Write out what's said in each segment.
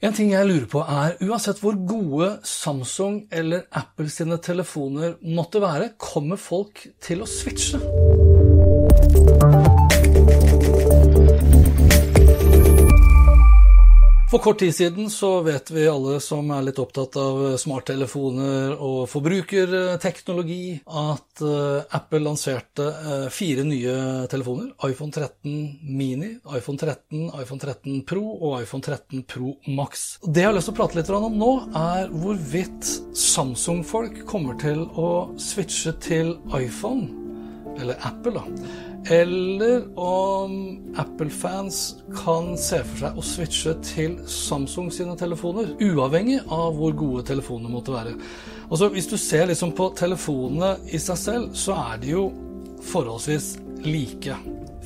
En ting jeg lurer på er, uansett hvor gode Samsung eller Apple sine telefoner måtte være, kommer folk til å switche? For kort tid siden så vet vi alle som er litt opptatt av smarttelefoner og forbrukerteknologi, at eh, Apple lanserte eh, fire nye telefoner. iPhone 13 Mini, iPhone 13, iPhone 13 Pro og iPhone 13 Pro Max. Det jeg har lyst til å prate litt om nå, er hvorvidt Samsung-folk kommer til å switche til iPhone, eller Apple, da eller om Apple-fans kan se for seg å switche til Samsung sine telefoner, uavhengig av hvor gode telefonene måtte være. Altså, hvis du ser liksom på telefonene i seg selv, så er de jo forholdsvis like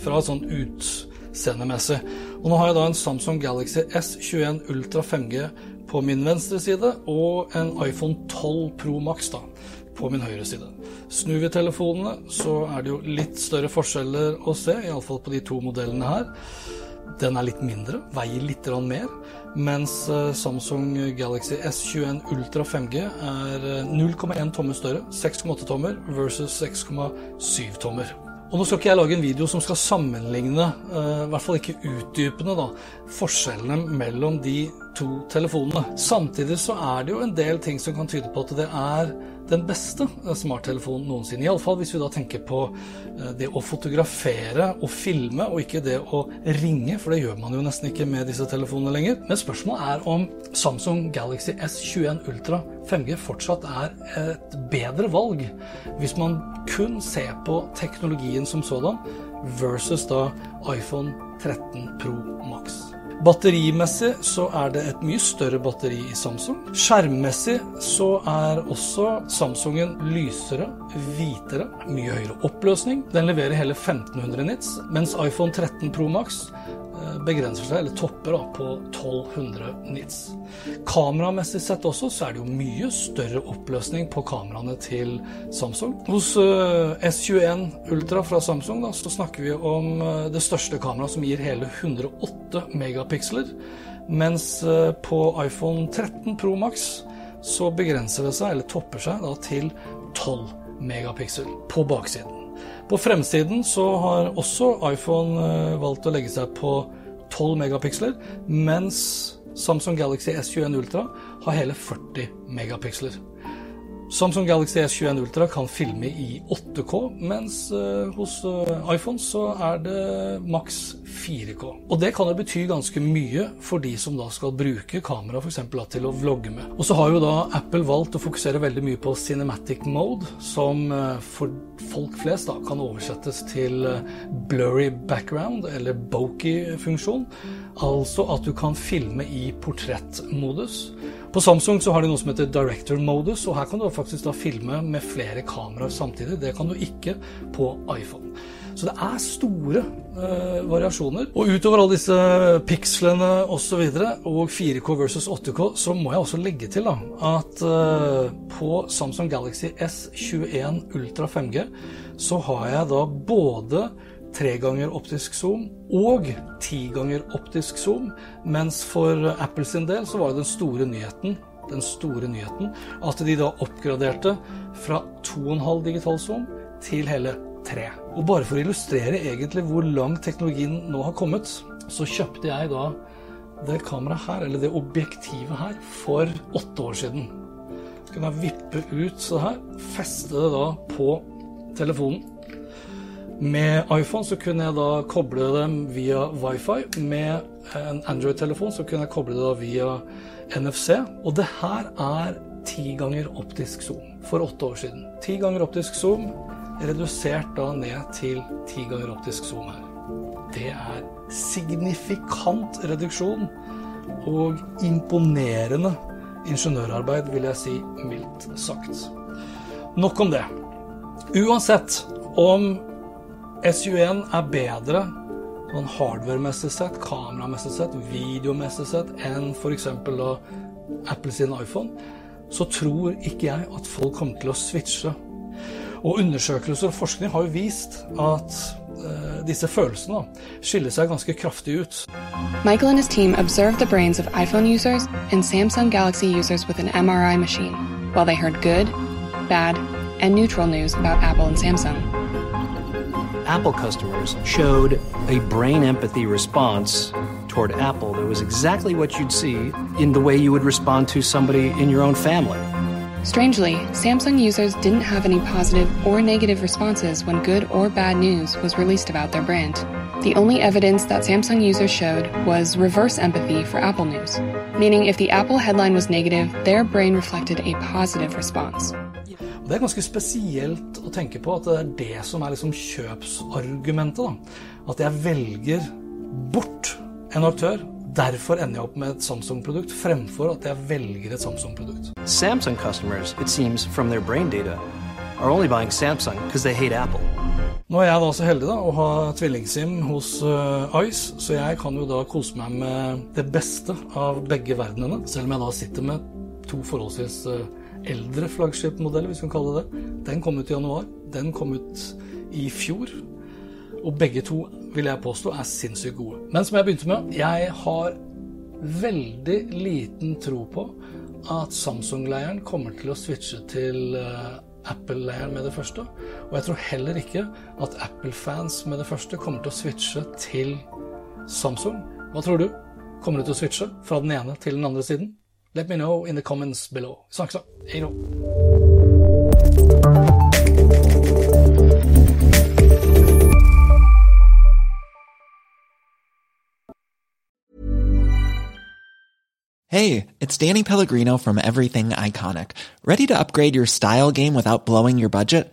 fra sånn utseendemessig. Og nå har jeg da en Samsung Galaxy S21 Ultra 5G på min venstre side og en iPhone 12 Pro Max da, på min høyre side. Snur vi telefonene, så er det jo litt større forskjeller å se, iallfall på de to modellene her. Den er litt mindre, veier litt mer, mens eh, Samsung Galaxy S21 Ultra 5G er 0,1 eh, tommer større, 6,8 tommer versus 6,7 tommer. Og nå skal ikke jeg lage en video som skal sammenligne, eh, i hvert fall ikke utdypende, da, forskjellene mellom de to telefonene. Samtidig så er det jo en del ting som kan tyde på at det er den beste smarttelefonen noensinne. Iallfall hvis vi da tenker på eh, det å fotografere og filme, og ikke det å ringe, for det gjør man jo nesten ikke med disse telefonene lenger. Men spørsmålet er om Samsung Galaxy S21 Ultra 5G fortsatt er et bedre valg hvis man kun ser på teknologien som sådan, versus da iPhone 13 Pro Max. Batterimessig så er det et mye større batteri i Samsung. Skjermmessig så er også Samsungen lysere, hvitere, mye høyere oppløsning. Den leverer hele 1500 nits, mens iPhone 13 Pro Max begrenser seg, eller topper, da, på 1200 nits. Kameramessig sett også så er det jo mye større oppløsning på kameraene til Samsung. Hos uh, S21 Ultra fra Samsung da, så snakker vi om uh, det største kameraet som gir hele 108 megapiksler, mens på iPhone 13 Pro Max så begrenser det seg, eller topper seg, da, til 12 megapiksel på baksiden. På fremsiden så har også iPhone eh, valgt å legge seg på 12 megapiksler, mens Samsung Galaxy S21 Ultra har hele 40 megapiksler. Samsung Galaxy S21 Ultra kan filme i 8K, mens uh, hos uh, iPhone så er det maks 4K. Og det kan jo bety ganske mye for de som da skal bruke kamera f.eks. til å vlogge med. Og så har jo da Apple valgt å fokusere veldig mye på cinematic mode, som uh, for folk flest da kan oversettes til blurry background, eller bokey-funksjon. Altså at du kan filme i portrettmodus. På Samsung så har de noe som heter director modus, og her kan du faktisk da filme med flere kameraer samtidig. Det kan du ikke på iPhone. Så det er store eh, variasjoner. Og utover alle disse pikslene osv. Og, og 4K versus 8K, så må jeg også legge til da, at eh, på Samsung Galaxy S21 Ultra 5G så har jeg da både tre ganger optisk zoom og ti ganger optisk zoom. Mens for Apple sin del så var det den store nyheten den store nyheten at de da oppgraderte fra 2,5 digital zoom til hele 3. Og bare for å illustrere egentlig hvor langt teknologien nå har kommet, så kjøpte jeg da det kameraet her, eller det objektivet her, for åtte år siden. Så kan jeg vippe ut så her, feste det da på telefonen. Med iPhone så kunne jeg da koble dem via wifi. Med en Android-telefon så kunne jeg koble det via NFC. Og det her er ti ganger optisk zoom for åtte år siden. Ti ganger optisk zoom redusert da ned til ti ganger optisk zoom her. Det er signifikant reduksjon og imponerende ingeniørarbeid, vil jeg si mildt sagt. Nok om det. Uansett om SU1 er bedre sånn hardware-messig sett, kameramessig sett, videomessig sett enn f.eks. Apple sin iPhone, så tror ikke jeg at folk kommer til å switche. Og undersøkelser og forskning har jo vist at uh, disse følelsene skiller seg ganske kraftig ut. Michael and his team observed the brains of iPhone users and Samsung Galaxy users with an MRI machine while they heard good, bad, and neutral news about Apple and Samsung. Apple customers showed a brain empathy response toward Apple that was exactly what you'd see in the way you would respond to somebody in your own family. Strangely, Samsung users didn't have any positive or negative responses when good or bad news was released about their brand. The only evidence that Samsung users showed was reverse empathy for Apple news, meaning if the Apple headline was negative, their brain reflected a positive response. Det er ganske spesielt å tenke på at det er det som er liksom kjøpsargumentet. Da. At jeg velger bort en aktør. Derfor ender jeg opp med et Samsung-produkt, fremfor at jeg velger et Samsung-produkt. Samsung customers, it seems from their brain data, are only buying Samsung because they hate Apple. Nå er jeg da så heldig da, å ha tvillingsim hos uh, Ice, så jeg kan jo da kose meg med det beste av begge verdenene. Selv om jeg da sitter med to forholdsvis uh, eldre flaggskipmodell, hvis vi kan kalle det. Den kom ut i januar. Den kom ut i fjor. Og begge to, vil jeg påstå, er sinnssykt gode. Men som jeg begynte med, jeg har veldig liten tro på at Samsung-leiren kommer til å switche til uh, Apple-leiren med det første. Og jeg tror heller ikke at Apple-fans med det første kommer til å switche til Samsung. Hva tror du? Kommer du til å switche fra den ene til den andre siden? Let me know in the comments below. Snakkes da. Hei då. Hey, it's Danny Pellegrino from Everything Iconic. Ready to upgrade your style game without blowing your budget?